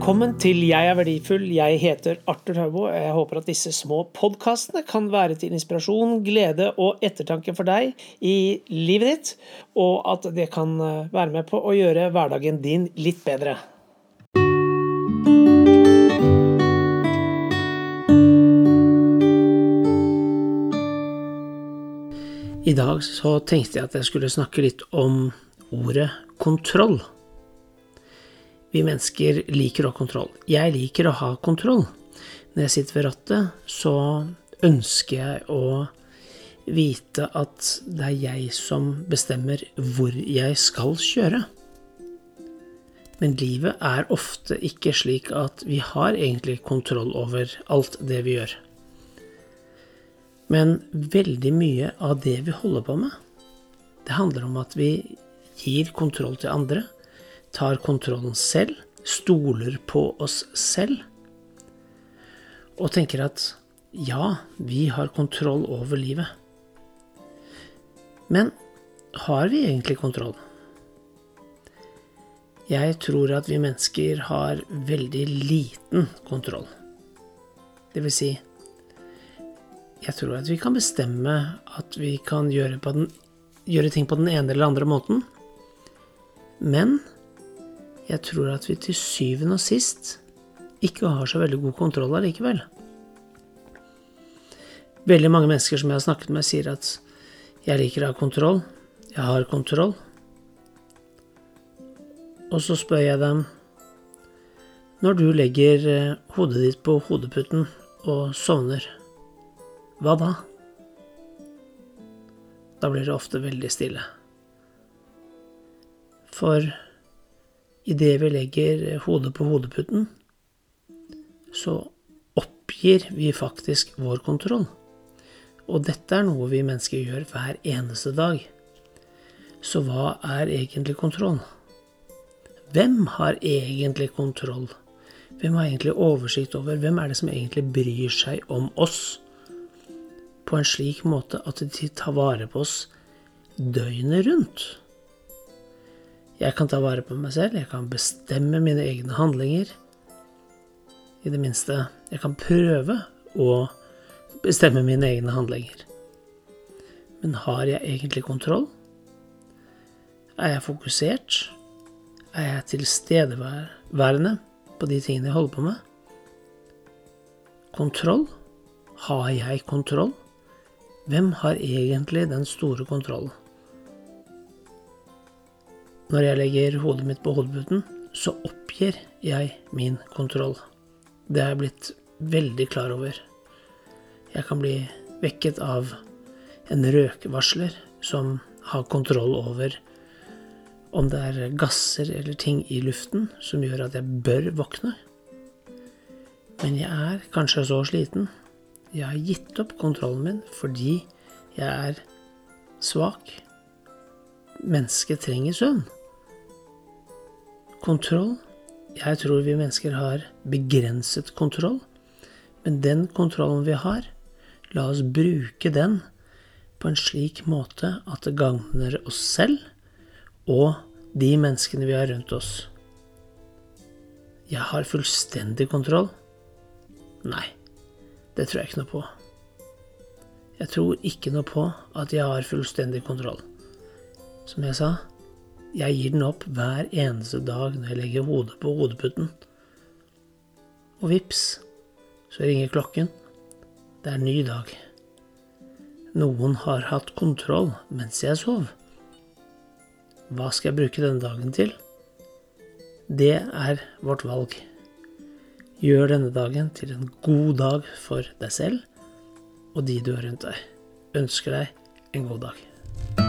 Velkommen til Jeg er verdifull. Jeg heter Arthur Haubo. Jeg håper at disse små podkastene kan være til inspirasjon, glede og ettertanke for deg i livet ditt, og at det kan eh, være med på å gjøre hverdagen din litt bedre. I dag så tenkte jeg at jeg skulle snakke litt om ordet kontroll. Vi mennesker liker å ha kontroll. Jeg liker å ha kontroll. Når jeg sitter ved rattet, så ønsker jeg å vite at det er jeg som bestemmer hvor jeg skal kjøre. Men livet er ofte ikke slik at vi har egentlig kontroll over alt det vi gjør. Men veldig mye av det vi holder på med, det handler om at vi gir kontroll til andre tar kontrollen selv, stoler på oss selv, og tenker at ja, vi har kontroll over livet. Men har vi egentlig kontroll? Jeg tror at vi mennesker har veldig liten kontroll. Det vil si, jeg tror at vi kan bestemme at vi kan gjøre, den, gjøre ting på den ene eller andre måten, men jeg tror at vi til syvende og sist ikke har så veldig god kontroll allikevel. Veldig mange mennesker som jeg har snakket med, sier at jeg liker å ha kontroll, jeg har kontroll. Og så spør jeg dem Når du legger eh, hodet ditt på hodeputen og sovner, hva da? Da blir det ofte veldig stille. For idet vi legger hodet på hodeputen, så oppgir vi faktisk vår kontroll. Og dette er noe vi mennesker gjør hver eneste dag. Så hva er egentlig kontroll? Hvem har egentlig kontroll? Hvem har egentlig oversikt over Hvem er det som egentlig bryr seg om oss på en slik måte at de tar vare på oss døgnet rundt? Jeg kan ta vare på meg selv, jeg kan bestemme mine egne handlinger. I det minste, jeg kan prøve å bestemme mine egne handlinger. Men har jeg egentlig kontroll? Er jeg fokusert? Er jeg tilstedeværende på de tingene jeg holder på med? Kontroll? Har jeg kontroll? Hvem har egentlig den store kontrollen? Når jeg legger hodet mitt på hodeputen, så oppgir jeg min kontroll. Det er jeg blitt veldig klar over. Jeg kan bli vekket av en røkvarsler som har kontroll over om det er gasser eller ting i luften som gjør at jeg bør våkne. Men jeg er kanskje så sliten. Jeg har gitt opp kontrollen min fordi jeg er svak. Mennesket trenger søvn. Kontroll? Jeg tror vi mennesker har begrenset kontroll. Men den kontrollen vi har, la oss bruke den på en slik måte at det gagner oss selv og de menneskene vi har rundt oss. Jeg har fullstendig kontroll. Nei, det tror jeg ikke noe på. Jeg tror ikke noe på at jeg har fullstendig kontroll. Som jeg sa, jeg gir den opp hver eneste dag når jeg legger hodet på hodeputen. Og vips, så ringer klokken. Det er en ny dag. Noen har hatt kontroll mens jeg sov. Hva skal jeg bruke denne dagen til? Det er vårt valg. Gjør denne dagen til en god dag for deg selv og de du har rundt deg. Ønsker deg en god dag.